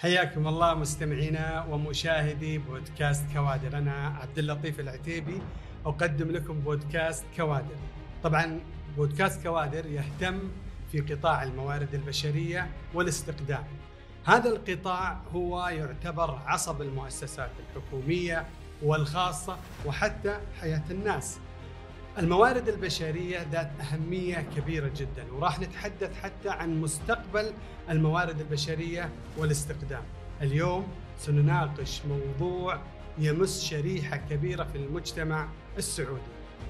حياكم الله مستمعينا ومشاهدي بودكاست كوادر. أنا عبد اللطيف العتيبي أقدم لكم بودكاست كوادر. طبعا بودكاست كوادر يهتم في قطاع الموارد البشرية والاستقدام. هذا القطاع هو يعتبر عصب المؤسسات الحكومية والخاصة وحتى حياة الناس. الموارد البشرية ذات أهمية كبيرة جدا وراح نتحدث حتى عن مستقبل الموارد البشرية والاستقدام. اليوم سنناقش موضوع يمس شريحة كبيرة في المجتمع السعودي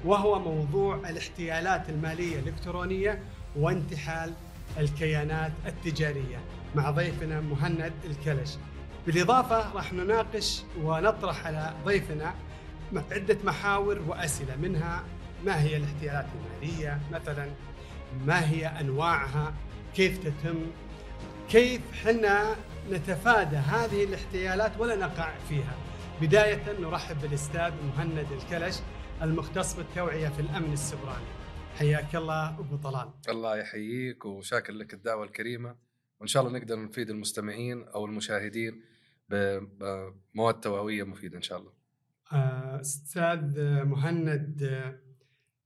وهو موضوع الاحتيالات المالية الإلكترونية وانتحال الكيانات التجارية مع ضيفنا مهند الكلش. بالإضافة راح نناقش ونطرح على ضيفنا عدة محاور وأسئلة منها ما هي الاحتيالات المالية؟ مثلا ما هي أنواعها؟ كيف تتم؟ كيف حنا نتفادى هذه الاحتيالات ولا نقع فيها؟ بداية نرحب بالأستاذ مهند الكلش المختص بالتوعية في الأمن السبراني. حياك الله أبو طلال. الله يحييك وشاكر لك الدعوة الكريمة. وإن شاء الله نقدر نفيد المستمعين أو المشاهدين بمواد توعوية مفيدة إن شاء الله. آه، أستاذ مهند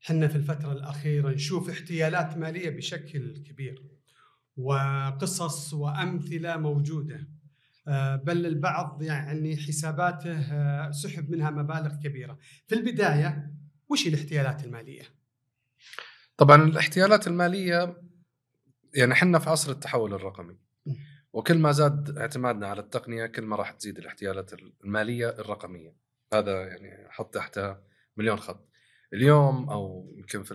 حنا في الفترة الأخيرة نشوف احتيالات مالية بشكل كبير وقصص وأمثلة موجودة آه، بل البعض يعني حساباته آه، سحب منها مبالغ كبيرة. في البداية وش الاحتيالات المالية؟ طبعا الاحتيالات المالية يعني حنا في عصر التحول الرقمي وكل ما زاد اعتمادنا على التقنية كل ما راح تزيد الاحتيالات المالية الرقمية. هذا يعني حط تحتها مليون خط. اليوم أو يمكن في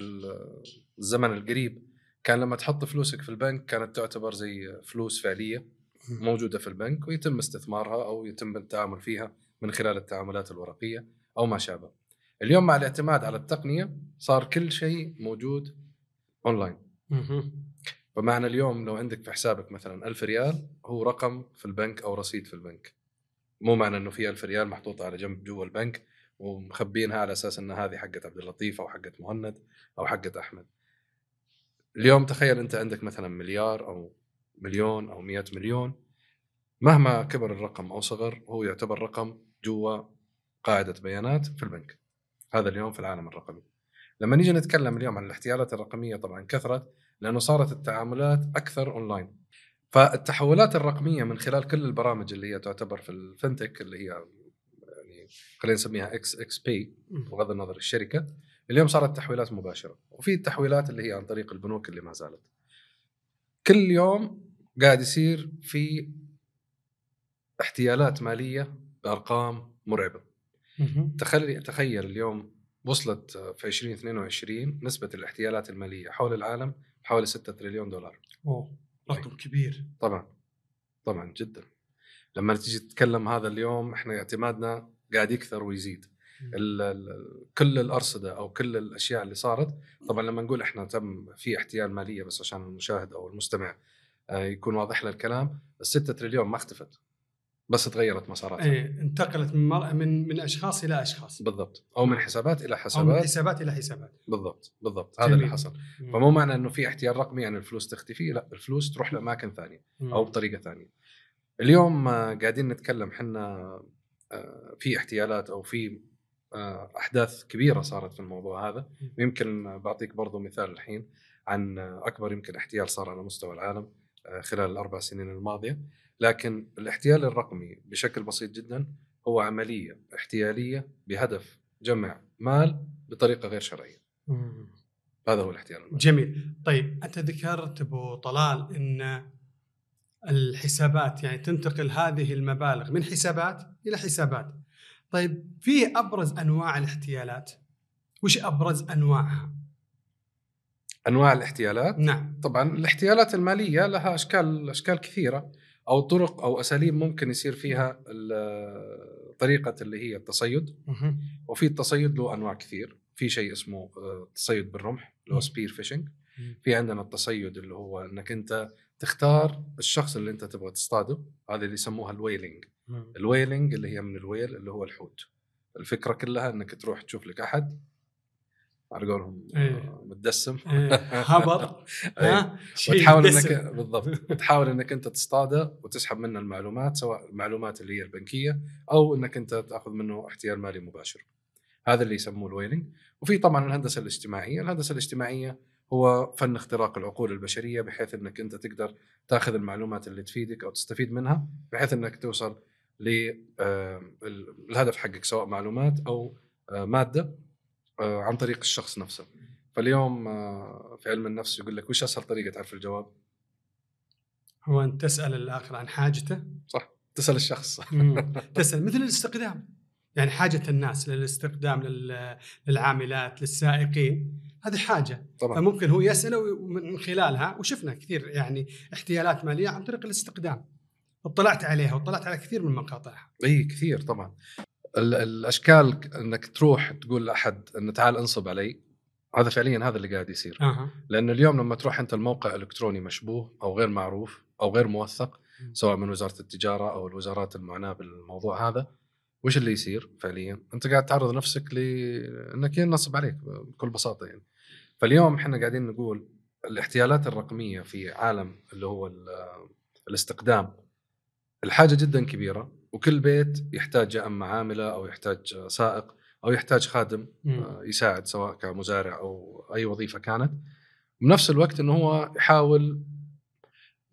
الزمن القريب كان لما تحط فلوسك في البنك كانت تعتبر زي فلوس فعلية موجودة في البنك ويتم استثمارها أو يتم التعامل فيها من خلال التعاملات الورقية أو ما شابه. اليوم مع الاعتماد على التقنية صار كل شيء موجود اونلاين. فمعنى اليوم لو عندك في حسابك مثلا ألف ريال هو رقم في البنك أو رصيد في البنك. مو معنى إنه في ألف ريال محطوطة على جنب جوا البنك ومخبينها على أساس إن هذه حقت عبد اللطيف أو حقت مهند أو حقت أحمد. اليوم تخيل أنت عندك مثلا مليار أو مليون أو مئة مليون مهما كبر الرقم أو صغر هو يعتبر رقم جوا قاعدة بيانات في البنك. هذا اليوم في العالم الرقمي. لما نيجي نتكلم اليوم عن الاحتيالات الرقمية طبعا كثرت لأنه صارت التعاملات أكثر أونلاين. فالتحولات الرقمية من خلال كل البرامج اللي هي تعتبر في ال fintech اللي هي خلينا نسميها إكس إكس بي بغض النظر الشركة. اليوم صارت تحويلات مباشرة وفي التحويلات اللي هي عن طريق البنوك اللي ما زالت. كل يوم قاعد يصير في احتيالات مالية بأرقام مرعبة. تخيل تخيل اليوم وصلت في 2022 نسبة الاحتيالات المالية حول العالم حوالي 6 تريليون دولار. اوه رقم كبير. طبعا. طبعا جدا. لما تيجي تتكلم هذا اليوم إحنا اعتمادنا قاعد يكثر ويزيد. ال ال كل الأرصدة أو كل الأشياء اللي صارت طبعا لما نقول إحنا تم في احتيال مالية بس عشان المشاهد أو المستمع آه، يكون واضح له الكلام الستة تريليون ما اختفت. بس تغيرت مساراتها. إيه انتقلت من مر... من من أشخاص إلى أشخاص. بالضبط. أو من حسابات إلى حسابات أو من حسابات. إلى حسابات. بالضبط بالضبط. هذا اللي حصل. فمو معنى إنه في احتيال رقمي يعني الفلوس تختفي لا الفلوس تروح لأماكن ثانية أو بطريقة ثانية. اليوم آه، قاعدين نتكلم حنا آه، في احتيالات أو في آه، أحداث كبيرة صارت في الموضوع هذا. ويمكن بعطيك برضو مثال الحين عن أكبر يمكن احتيال صار على مستوى العالم آه، خلال الأربع سنين الماضية. لكن الاحتيال الرقمي بشكل بسيط جدا هو عملية احتيالية بهدف جمع مال بطريقة غير شرعية. هذا هو الاحتيال المالي. جميل، طيب انت ذكرت أبو طلال إن الحسابات يعني تنتقل هذه المبالغ من حسابات إلى حسابات. طيب في أبرز أنواع الاحتيالات؟ وش أبرز أنواعها؟ أنواع الاحتيالات؟ نعم. طبعا الاحتيالات المالية لها أشكال أشكال كثيرة أو طرق أو أساليب ممكن يصير فيها طريقة اللي هي التصيد. وفي التصيد له أنواع كثير. في شيء اسمه التصيد آه، بالرمح اللي هو spear phishing في عندنا التصيد اللي هو إنك أنت تختار الشخص اللي انت تبغى تصطاده هذا اللي يسموها ال whaling. ال whaling اللي هي من ال whale اللي هو الحوت. الفكرة كلها إنك تروح تشوف لك أحد على قولهم إيه. آه، متدسم. إيه، هبط إيه. ها؟ وتحاول. إنك بالضبط. تحاول إنك أنت تصطاده وتسحب منه المعلومات سواء المعلومات اللي هي البنكية أو إنك أنت تأخذ منه احتيال مالي مباشر. هذا اللي يسموه الويلنج وفي طبعا الهندسة الاجتماعية، الهندسة الاجتماعية هو فن اختراق العقول البشرية بحيث إنك أنت تقدر تاخذ المعلومات اللي تفيدك أو تستفيد منها بحيث إنك توصل للهدف حقك سواء معلومات أو آه، مادة آه، عن طريق الشخص نفسه. فاليوم آه، في علم النفس يقول لك وش أسهل طريقة تعرف الجواب؟ هو انت تسأل الآخر عن حاجته صح تسأل الشخص. تسأل مثل الاستقدام يعني حاجة الناس للاستقدام لل- للعاملات للسائقين هذه حاجة. طبعا. فممكن هو يسأله ومن خلالها وشفنا كثير يعني احتيالات مالية عن طريق الاستقدام اطلعت عليها واطلعت على كثير من مقاطعها. إي كثير طبعا. ال- الأشكال إنك تروح تقول لأحد انه تعال انصب علي هذا فعليا هذا اللي قاعد يصير. أها. لأنه اليوم لما تروح أنت الموقع إلكتروني مشبوه أو غير معروف أو غير موثق. سواء من وزارة التجارة أو الوزارات المعناه بالموضوع هذا وش اللي يصير فعليا؟ أنت قاعد تعرض نفسك لانك ينصب عليك بكل بساطة يعني. فاليوم إحنا قاعدين نقول الاحتيالات الرقمية في عالم اللي هو ال- الاستقدام الحاجة جدا كبيرة وكل بيت يحتاج يا اما عامله أو يحتاج سائق أو يحتاج خادم مم. آه، يساعد سواء كمزارع أو أي وظيفة كانت بنفس الوقت إنه هو يحاول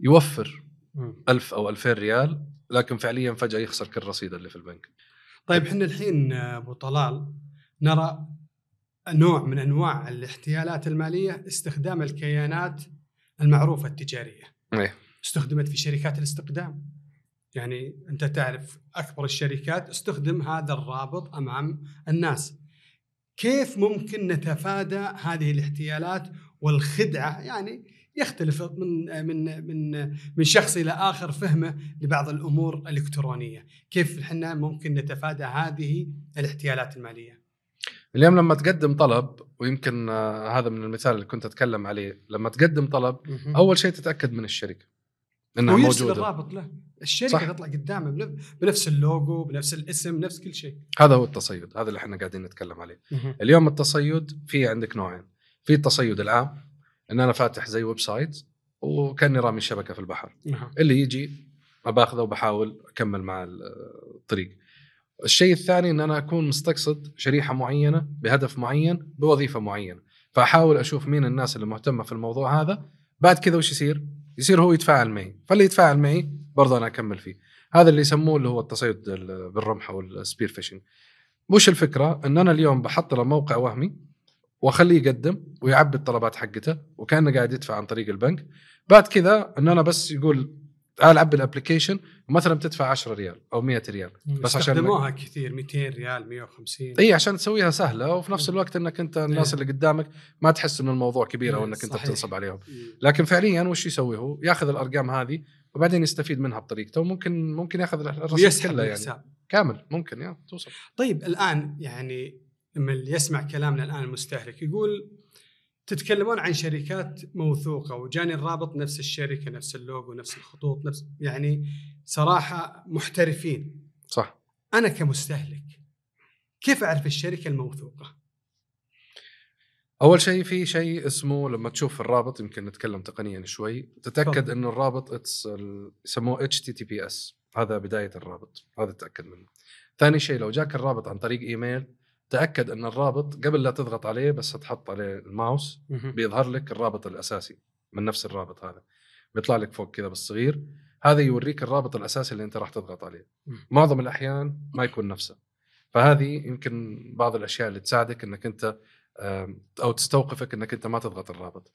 يوفر مم. ألف أو 2000 ريال لكن فعليا فجأة يخسر كل رصيده اللي في البنك طيب إحنا الحين أبو طلال نرى نوع من أنواع الاحتيالات المالية استخدام الكيانات المعروفة التجارية. إيه. استخدمت في شركات الاستقدام. يعني أنت تعرف أكبر الشركات استخدم هذا الرابط أمام الناس. كيف ممكن نتفادى هذه الاحتيالات والخدعة يعني يختلف من من من من شخص إلى آخر فهمه لبعض الأمور الإلكترونية، كيف إحنا ممكن نتفادى هذه الاحتيالات المالية؟ اليوم لما تقدم طلب ويمكن آه، هذا من المثال اللي كنت أتكلم عليه لما تقدم طلب أول شيء تتأكد من الشركة إنها موجودة. الرابط له. الشركة صح. تطلع قدامه بنف- بنفس اللوجو بنفس الاسم نفس كل شيء. هذا هو التصيد هذا اللي إحنا قاعدين نتكلم عليه. اليوم التصيد في عندك نوعين. في التصيد العام إن أنا فاتح زي website وكأني رامي الشبكة في البحر. نعم. اللي يجي باخذه وبحاول أكمل مع الطريق. الشيء الثاني إن أنا أكون مستقصد شريحة معينة بهدف معين بوظيفة معينة. فأحاول أشوف مين الناس اللي مهتمة في الموضوع هذا. بعد كذا وش يصير؟ يصير هو يتفاعل معي. فاللي يتفاعل معي برضه أنا أكمل فيه. هذا اللي يسموه اللي هو التصيد ال- بالرمح أو ال spear phishing. وش الفكرة؟ إن أنا اليوم بحط له موقع وهمي. واخليه يقدم ويعبي الطلبات حقته وكأنه قاعد يدفع عن طريق البنك. بعد كذا إن أنا بس يقول تعال عبي ال application ومثلا بتدفع 10 ريال أو 100 ريال. بس عشان استخدموها كثير 200 ريال 150 اي عشان تسويها سهلة وفي نفس الوقت إنك أنت الناس إيه. اللي قدامك ما تحس ان الموضوع كبير أو إيه، إنك أنت. بتنصب عليهم. لكن فعليا وش يسوي هو؟ ياخذ الأرقام هذه وبعدين يستفيد منها بطريقته وممكن ممكن ياخذ الرصيد كله يعني. كامل ممكن يا توصل. طيب الآن يعني لما اللي يسمع كلامنا الآن المستهلك يقول تتكلمون عن شركات موثوقة وجاني الرابط نفس الشركة نفس اللوجو نفس الخطوط نفس يعني صراحة محترفين صح أنا كمستهلك كيف أعرف الشركة الموثوقة؟ أول شيء في شيء اسمه لما تشوف الرابط يمكن نتكلم تقنيا شوي تتأكد. إنه الرابط يسموه اتش تي تي بي إس هذا بداية الرابط هذا تأكد منه ثاني شيء لو جاك الرابط عن طريق إيميل تأكد إن الرابط قبل لا تضغط عليه بس تحط عليه الماوس بيظهر لك الرابط الأساسي من نفس الرابط هذا. بيطلع لك فوق كذا بالصغير. هذا يوريك الرابط الأساسي اللي أنت راح تضغط عليه. معظم الأحيان ما يكون نفسه. فهذه يمكن بعض الأشياء اللي تساعدك إنك أنت أو تستوقفك إنك أنت ما تضغط الرابط.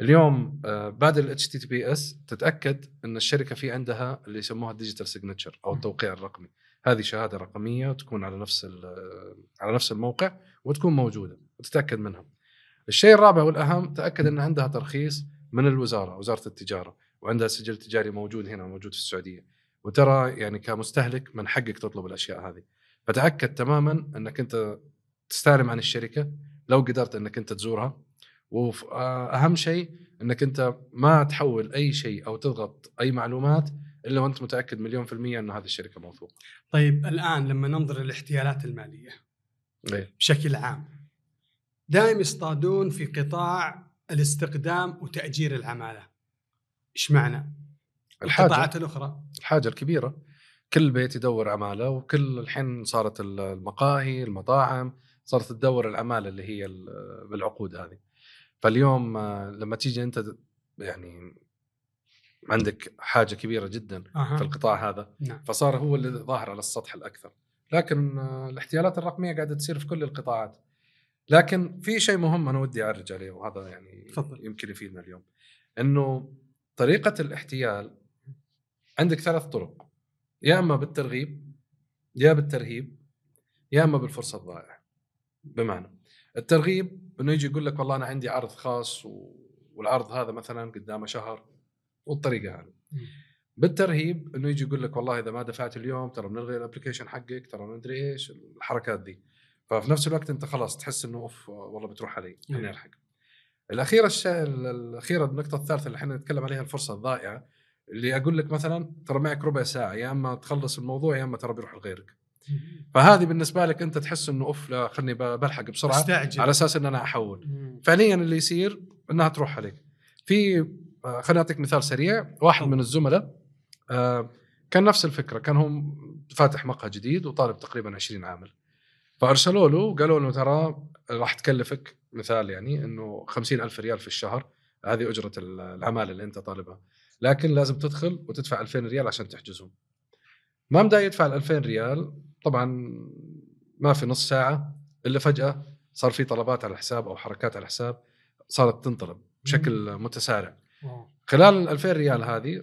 اليوم آه، بعد ال HTTPS تتأكد إن الشركة في عندها اللي يسموها ال digital signature أو. التوقيع الرقمي. هذه شهادة رقمية تكون على نفس على نفس الموقع وتكون موجودة وتتأكد منها. الشيء الرابع والأهم تأكد أن عندها ترخيص من الوزارة وزارة التجارة وعندها سجل تجاري موجود هنا موجود في السعودية. وترى يعني كمستهلك من حقك تطلب الأشياء هذه. فتأكد تماما أنك أنت تستعلم عن الشركة لو قدرت أنك أنت تزورها. واهم شيء أنك أنت ما تحول أي شيء أو تضغط أي معلومات إلا وأنت متأكد مليون في المية ان هذه الشركة موثوقة. طيب الآن لما ننظر للاحتيالات المالية إيه. بشكل عام دائما يصطادون في قطاع الاستقدام وتأجير العمالة. إيش معنى؟ الحاجة. القطاعات الأخرى. الحاجة الكبيرة كل بيت يدور عمالة وكل الحين صارت المقاهي المطاعم صارت تدور العمالة اللي هي ال- بالعقود هذه. فاليوم آه، لما تيجي أنت يعني عندك حاجة كبيرة جدا أها. في القطاع هذا نعم فصار هو اللي ظاهر على السطح الأكثر لكن الاحتيالات الرقمية قاعدة تصير في كل القطاعات لكن في شيء مهم أنا ودي أعرج عليه وهذا يعني تفضل. يمكن يفيدنا اليوم إنه طريقة الاحتيال عندك ثلاث طرق يا إما بالترغيب يا بالترهيب يا إما بالفرصة الضائعة بمعنى الترغيب إنه يجي يقول لك والله أنا عندي عرض خاص. والعرض هذا مثلا قدامه شهر والطريقة هذه. بالترهيب إنه يجي يقول لك والله إذا ما دفعت اليوم ترى بنلغي الابلكيشن حقك ترى ما أدري إيش الحركات دي. ففي نفس الوقت أنت خلاص تحس إنه أوف والله بتروح علي خليني مم. ألحق. الأخيرة الشيء الأخيرة النقطة الثالثة اللي إحنا نتكلم عليها الفرصة الضائعة اللي أقول لك مثلا ترى معك ربع ساعة يا إما تخلص الموضوع يا إما ترى بيروح لغيرك. فهذه بالنسبة لك أنت تحس إنه أوف لا خلني بلحق بسرعة استعجل على أساس إن أنا أحول. فعليا اللي يصير إنها تروح عليك. في خليني أعطيك مثال سريع. واحد من الزملاء آه، كان نفس الفكرة كان هو فاتح مقهى جديد وطالب تقريبا 20 عامل. فأرسلوا له وقالوا له ترى راح تكلفك مثال يعني إنه 50 ألف ريال في الشهر. هذه أجرة العمالة اللي أنت طالبها. لكن لازم تدخل وتدفع 2000 ريال عشان تحجزهم. ما مدى يدفع ال 2000 ريال؟ طبعا ما في نص ساعة إلا فجأة صار في طلبات على الحساب أو حركات على الحساب صارت تنطلب بشكل متسارع. خلال ال 2000 ريال هذه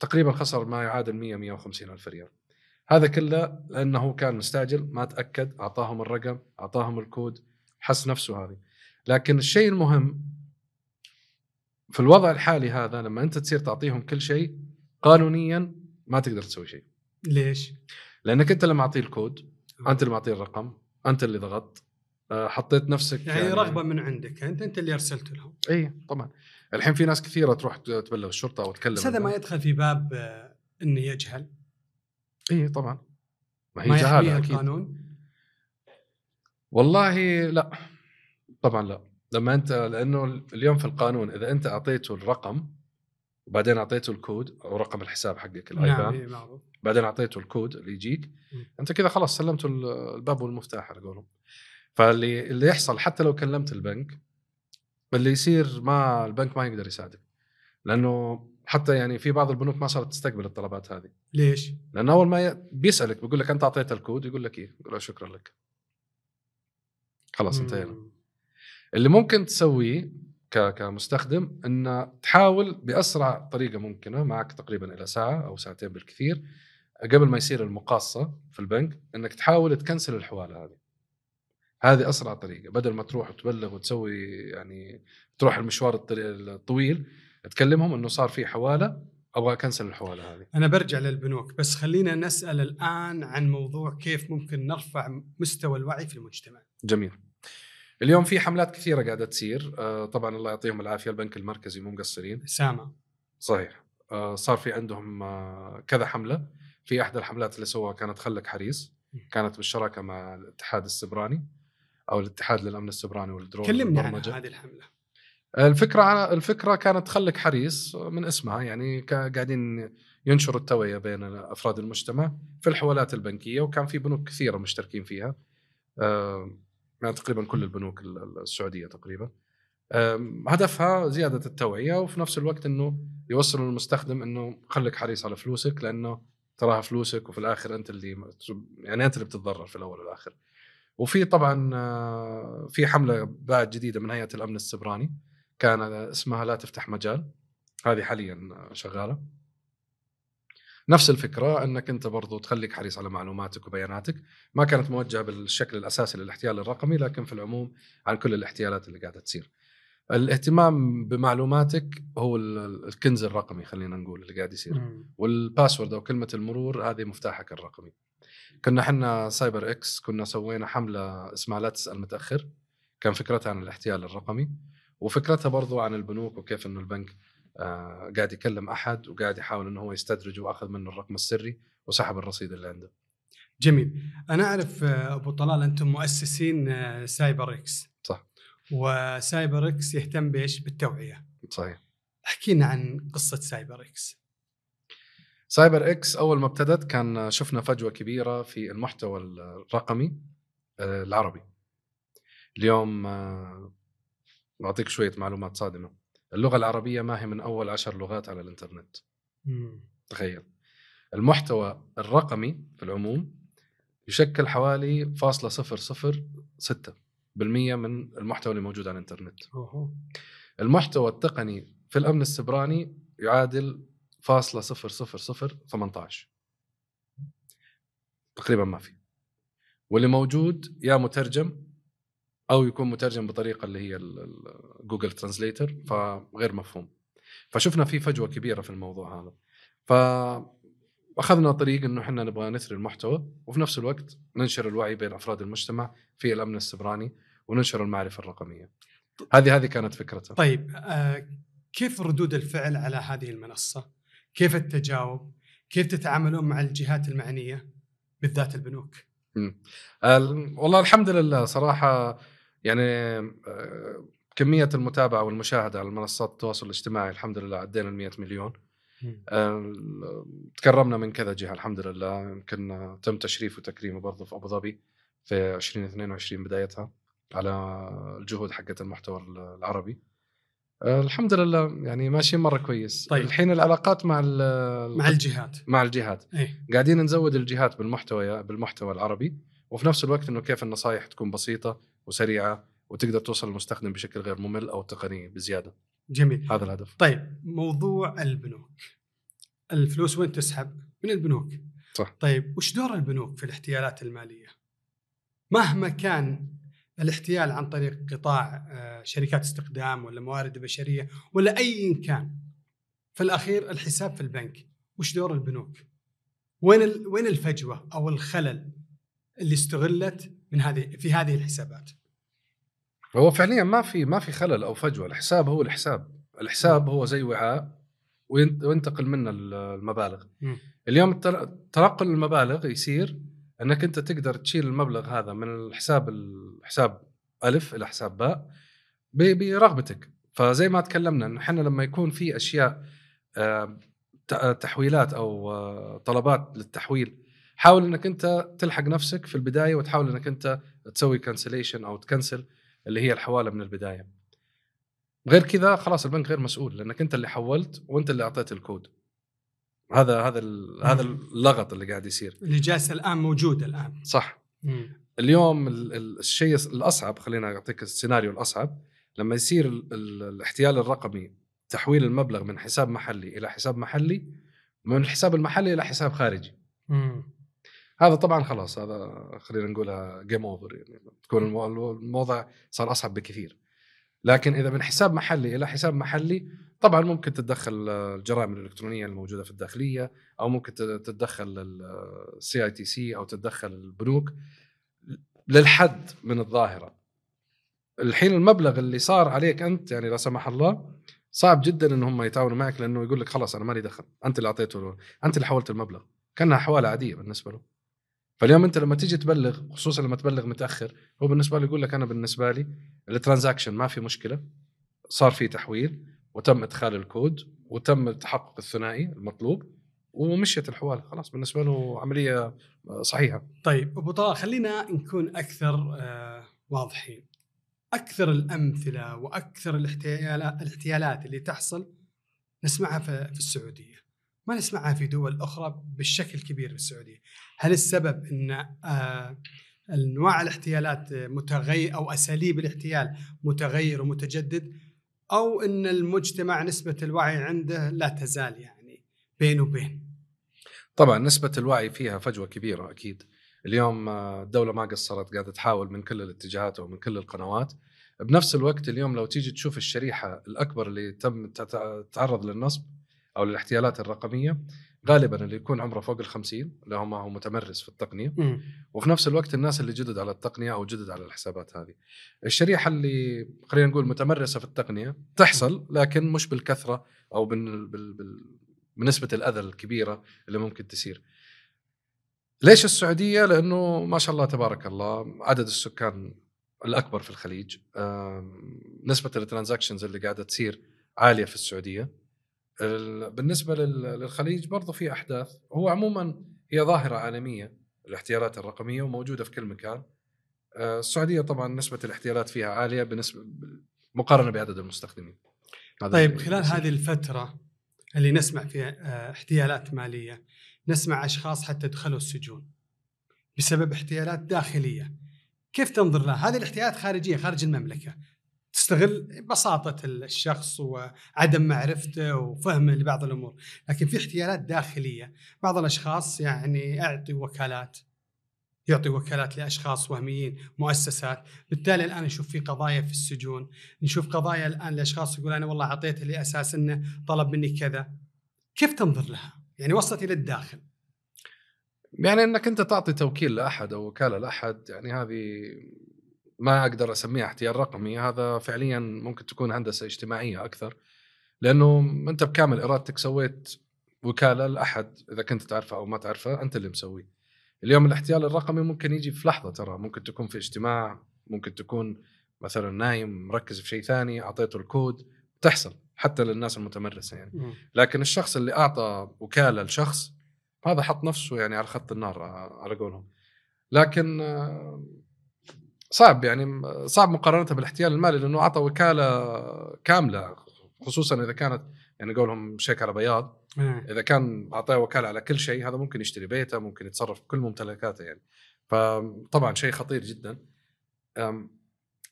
تقريبا خسر ما يعادل 100 150 ألف ريال. هذا كله لأنه كان مستعجل ما تأكد أعطاهم الرقم أعطاهم الكود حس نفسه هذه. لكن الشيء المهم في الوضع الحالي هذا لما أنت تصير تعطيهم كل شيء قانونيا ما تقدر تسوي شيء. ليش؟ لأنك أنت اللي معطيه الكود أنت اللي معطيه الرقم أنت اللي ضغطت آه، حطيت نفسك يعني, رغبة من عندك أنت أنت اللي ارسلت لهم. اي طبعا. الحين في ناس كثيرة تروح تبلغ الشرطة أو تكلم بس هذا ما. يدخل في باب آه، إنه يجهل. إي طبعا. ما هي ما جهالة أكيد. القانون؟ والله لا. طبعا لا. لما أنت لأنه اليوم في القانون إذا أنت أعطيته الرقم وبعدين أعطيته الكود أو رقم الحساب حقك نعم الايبان معروف. بعدين أعطيته الكود اللي يجيك. أنت كذا خلاص سلمته ال- الباب والمفتاح على قولهم. فاللي اللي يحصل حتى لو كلمت البنك اللي يصير ما البنك ما يقدر يساعدك. لأنه حتى يعني في بعض البنوك ما صارت تستقبل الطلبات هذه. ليش؟ لأن أول ما ي... بيسألك بيقول لك أنت أعطيت الكود يقول لك إيه؟ يقول له شكرا لك. خلاص انتهينا. اللي ممكن تسويه ك... كمستخدم إن تحاول بأسرع طريقة ممكنة معك تقريبا إلى ساعة أو ساعتين بالكثير قبل ما يصير المقاصة في البنك إنك تحاول تكنسل الحوالة هذه. هذه أسرع طريقة. بدل ما تروح وتبلغ وتسوي يعني تروح المشوار الطويل تكلمهم إنه صار في حوالة أبغى أكنسل الحوالة هذه. أنا برجع للبنوك. بس خلينا نسأل الآن عن موضوع كيف ممكن نرفع مستوى الوعي في المجتمع. جميل. اليوم في حملات كثيرة قاعدة تصير. آه، طبعا الله يعطيهم العافية البنك المركزي مو مقصرين. سامة صحيح. آه، صار في عندهم آه، كذا حملة. في احدى الحملات اللي سووها كانت خلك حريص. كانت بالشراكة مع الاتحاد السبراني. أو الاتحاد للأمن السبراني والدرون كلمنا عن. هذه الحملة الفكرة على الفكرة كانت خلك حريص من اسمها يعني قاعدين ينشروا التوعية بين أفراد المجتمع في الحوالات البنكية وكان في بنوك كثيرة مشتركين فيها يعني تقريبا كل البنوك ال- السعودية تقريبا هدفها زيادة التوعية وفي نفس الوقت إنه يوصلوا للمستخدم إنه خليك حريص على فلوسك لأنه تراها فلوسك وفي الآخر أنت اللي يعني أنت اللي بتتضرر في الأول والآخر. وفي طبعا آه، في حملة بعد جديدة من هيئة الأمن السبراني كان اسمها لا تفتح مجال. هذه حاليا شغالة. نفس الفكرة أنك أنت برضو تخليك حريص على معلوماتك وبياناتك. ما كانت موجهة بالشكل الأساسي للاحتيال الرقمي لكن في العموم عن كل الاحتيالات اللي قاعدة تصير. الاهتمام بمعلوماتك هو ال- الكنز الرقمي خلينا نقول اللي قاعد يصير. وال password أو كلمة المرور هذه مفتاحك الرقمي. كنا إحنا CyberX كنا سوينا حملة اسمها لا تسأل متأخر كان فكرتها عن الاحتيال الرقمي وفكرتها برضو عن البنوك وكيف إنه البنك آه قاعد يكلم أحد وقاعد يحاول إنه هو يستدرجه وأخذ منه الرقم السري وسحب الرصيد اللي عنده جميل أنا أعرف آه، أبو طلال أنتم مؤسسين آه، CyberX صح و CyberX يهتم بإيش؟ بالتوعية. صحيح احكي لنا عن قصة CyberX. CyberX أول ما ابتدت كان شفنا فجوة كبيرة في المحتوى الرقمي آه، العربي. اليوم آه، بعطيك شوية معلومات صادمة. اللغة العربية ما هي من أول عشر لغات على الإنترنت. مم. تخيل. المحتوى الرقمي في العموم يشكل حوالي فاصلة صفر صفر ستة بالمية من المحتوى اللي موجود على الإنترنت أوهو. المحتوى التقني في الأمن السبراني يعادل فاصلة صفر صفر صفر 18 تقريبا ما في واللي موجود يا مترجم أو يكون مترجم بطريقة اللي هي جوجل ترانزليتر فغير مفهوم فشفنا في فجوة كبيرة في الموضوع هذا ف اخذنا طريق إنه إحنا نبغى نثري المحتوى وفي نفس الوقت ننشر الوعي بين أفراد المجتمع في الأمن السبراني وننشر المعرفة الرقمية. هذه هذه كانت فكرتها. طيب آه كيف ردود الفعل على هذه المنصة؟ كيف التجاوب؟ كيف تتعاملون مع الجهات المعنية بالذات البنوك؟ والله الحمد لله صراحة يعني آه، كمية المتابعة والمشاهدة على منصات التواصل الاجتماعي الحمد لله عدينا ال 100 مليون. تكرمنا من كذا جهة الحمد لله يمكن تم تشريف وتكريمه برضه في ابو ظبي في 2022 بدايتها على الجهود حقت المحتوى العربي الحمد لله يعني ماشيين مرة كويس. طيب. الحين العلاقات مع ال- مع الجهات. مع الجهات. إيه. قاعدين نزود الجهات بالمحتوى بالمحتوى العربي وفي نفس الوقت إنه كيف النصائح تكون بسيطة وسريعة وتقدر توصل للمستخدم بشكل غير ممل أو تقني بزيادة. جميل. هذا الهدف. طيب موضوع البنوك. الفلوس وين تسحب؟ من البنوك. صح. طيب وش دور البنوك في الاحتيالات المالية؟ مهما كان الاحتيال عن طريق قطاع آه، شركات استخدام ولا موارد بشرية ولا أي كان في الأخير الحساب في البنك وش دور البنوك؟ وين وين الفجوة أو الخلل اللي استغلت من هذه في هذه الحسابات؟ هو فعليا ما في ما في خلل أو فجوة الحساب هو الحساب الحساب هو زي وعاء وين- وينتقل منه المبالغ مم. اليوم تنقل المبالغ يصير إنك أنت تقدر تشيل المبلغ هذا من الحساب الحساب ألف إلى حساب باء برغبتك. فزي ما تكلمنا انه إحنا لما يكون في أشياء آه، تحويلات أو آه، طلبات للتحويل حاول إنك أنت تلحق نفسك في البداية وتحاول إنك أنت تسوي كانسليشن أو تكنسل اللي هي الحوالة من البداية. غير كذا خلاص البنك غير مسؤول لأنك أنت اللي حولت وأنت اللي أعطيت الكود. هذا هذا هذا اللغط اللي قاعد يصير. اللي جالس الآن موجود الآن. صح. مم. اليوم ال- ال- الشيء الأصعب خلينا أعطيك السيناريو الأصعب لما يصير ال- ال- الاحتيال الرقمي تحويل المبلغ من حساب محلي إلى حساب محلي من الحساب المحلي إلى حساب خارجي. مم. هذا طبعا خلاص هذا خلينا نقولها game over يعني تكون المو- الموضوع صار أصعب بكثير. لكن إذا من حساب محلي إلى حساب محلي طبعا ممكن تتدخل الجرائم الإلكترونية الموجودة في الداخلية أو ممكن تتدخل ال CITC أو تتدخل البنوك للحد من الظاهرة. الحين المبلغ اللي صار عليك أنت يعني لا سمح الله صعب جدا إن هم يتعاونوا معك لأنه يقول لك خلاص أنا مالي دخل أنت اللي أعطيته أنت اللي حولت المبلغ كأنها حوالة عادية بالنسبة له. فاليوم أنت لما تيجي تبلغ خصوصا لما تبلغ متأخر هو بالنسبة له يقول لك أنا بالنسبة لي ال transaction ما في مشكلة صار في تحويل وتم إدخال الكود وتم التحقق الثنائي المطلوب ومشيت الحواله خلاص بالنسبة له عملية صحيحة. طيب أبو طلال خلينا نكون أكثر آه واضحين. أكثر الأمثلة وأكثر الاحتيالات اللي تحصل نسمعها في في السعودية. ما نسمعها في دول أخرى بالشكل الكبير في السعودية. هل السبب إن آه أنواع الاحتيالات متغير أو أساليب الاحتيال متغير ومتجدد؟ أو إن المجتمع نسبة الوعي عنده لا تزال يعني بين وبين. طبعا نسبة الوعي فيها فجوة كبيرة أكيد. اليوم الدولة ما قصرت قاعدة تحاول من كل الاتجاهات ومن كل القنوات. بنفس الوقت اليوم لو تيجي تشوف الشريحة الأكبر اللي تم تتعرض للنصب أو للاحتيالات الرقمية غالبا اللي يكون عمره فوق الخمسين اللي هو ما هو متمرس في التقنية م. وفي نفس الوقت الناس اللي جدد على التقنية أو جدد على الحسابات هذه الشريحة اللي خلينا نقول متمرسة في التقنية تحصل لكن مش بالكثرة أو بال... بال... بال... بنسبة الأذى الكبيرة اللي ممكن تصير ليش السعودية؟ لأنه ما شاء الله تبارك الله عدد السكان الأكبر في الخليج نسبة الترانزاكشنز اللي قاعدة تصير عالية في السعودية بالنسبة للخليج برضه في أحداث. هو عموما هي ظاهرة عالمية الاحتيالات الرقمية وموجودة في كل مكان. آه، السعودية طبعا نسبة الاحتيالات فيها عالية بالنسبة مقارنة بعدد المستخدمين. طيب خلال هذه الفترة اللي نسمع فيها آه، احتيالات مالية نسمع أشخاص حتى دخلوا السجون بسبب احتيالات داخلية. كيف تنظر لها؟ هذه الاحتيالات خارجية خارج المملكة. تستغل بساطة الشخص وعدم معرفته وفهمه لبعض الأمور. لكن في احتيالات داخلية بعض الأشخاص يعني يعطي وكالات يعطي وكالات لأشخاص وهميين مؤسسات. بالتالي الآن نشوف في قضايا في السجون نشوف قضايا الآن لأشخاص يقول أنا والله اعطيته لاساس إنه طلب مني كذا. كيف تنظر لها؟ يعني وصلت إلى الداخل. يعني إنك أنت تعطي توكيل لأحد أو وكالة لأحد يعني هذه ما أقدر اسميها احتيال رقمي هذا فعليا ممكن تكون هندسة اجتماعية أكثر لأنه أنت بكامل إرادتك سويت وكالة لأحد إذا كنت تعرفه أو ما تعرفه أنت اللي مسويه. اليوم الاحتيال الرقمي ممكن يجي في لحظة ترى ممكن تكون في اجتماع ممكن تكون مثلا نايم مركز في شيء ثاني أعطيته الكود تحصل حتى للناس المتمرسة يعني. لكن الشخص اللي أعطى وكالة لشخص هذا حط نفسه يعني على خط النار على قولهم. لكن صعب يعني صعب مقارنته بالاحتيال المالي لأنه أعطى وكالة كاملة خصوصا إذا كانت يعني قولهم شيك على بياض. إذا كان أعطاه وكالة على كل شيء هذا ممكن يشتري بيته ممكن يتصرف بكل ممتلكاته يعني. فطبعا شيء خطير جدا.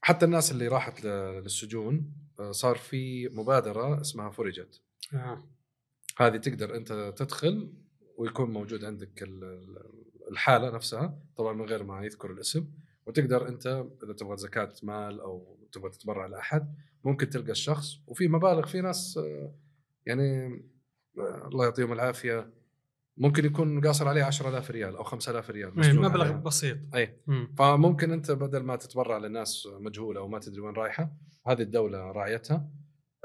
حتى الناس اللي راحت للسجون آه، صار في مبادرة اسمها فرجت. آه. هذه تقدر أنت تدخل ويكون موجود عندك الحالة نفسها طبعا من غير ما يذكر الاسم. وتقدر أنت إذا تبغى زكاة مال أو تبغى تتبرع لأحد ممكن تلقى الشخص. وفي مبالغ في ناس آه، يعني آه، الله يعطيهم العافية ممكن يكون قاصر عليه 10000 ريال أو 5000 ريال إيه، مبلغ عليها. بسيط. اي مم. فممكن أنت بدل ما تتبرع لناس مجهولة وما تدري وين رايحة هذه الدولة راعيتها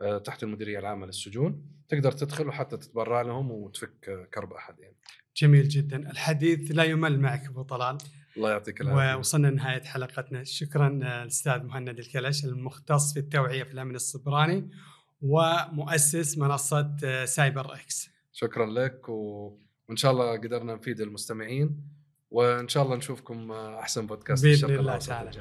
آه، تحت المديرية العامة للسجون تقدر تدخل وحتى تتبرع لهم وتفك كرب أحد يعني. جميل جدا. الحديث لا يمل معك أبو طلال. الله يعطيك العافية. ووصلنا لنهاية حلقتنا. شكرا الأستاذ مهند الكلش المختص في التوعية في الأمن السيبراني ومؤسس منصة CyberX. شكرا لك و... وإن شاء الله قدرنا نفيد المستمعين وإن شاء الله نشوفكم أحسن بودكاست بإذن الله تعالى.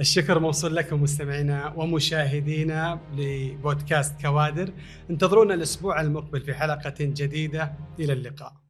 الشكر موصول لكم مستمعينا ومشاهدينا لبودكاست كوادر. انتظرونا الأسبوع المقبل في حلقة جديدة. إلى اللقاء.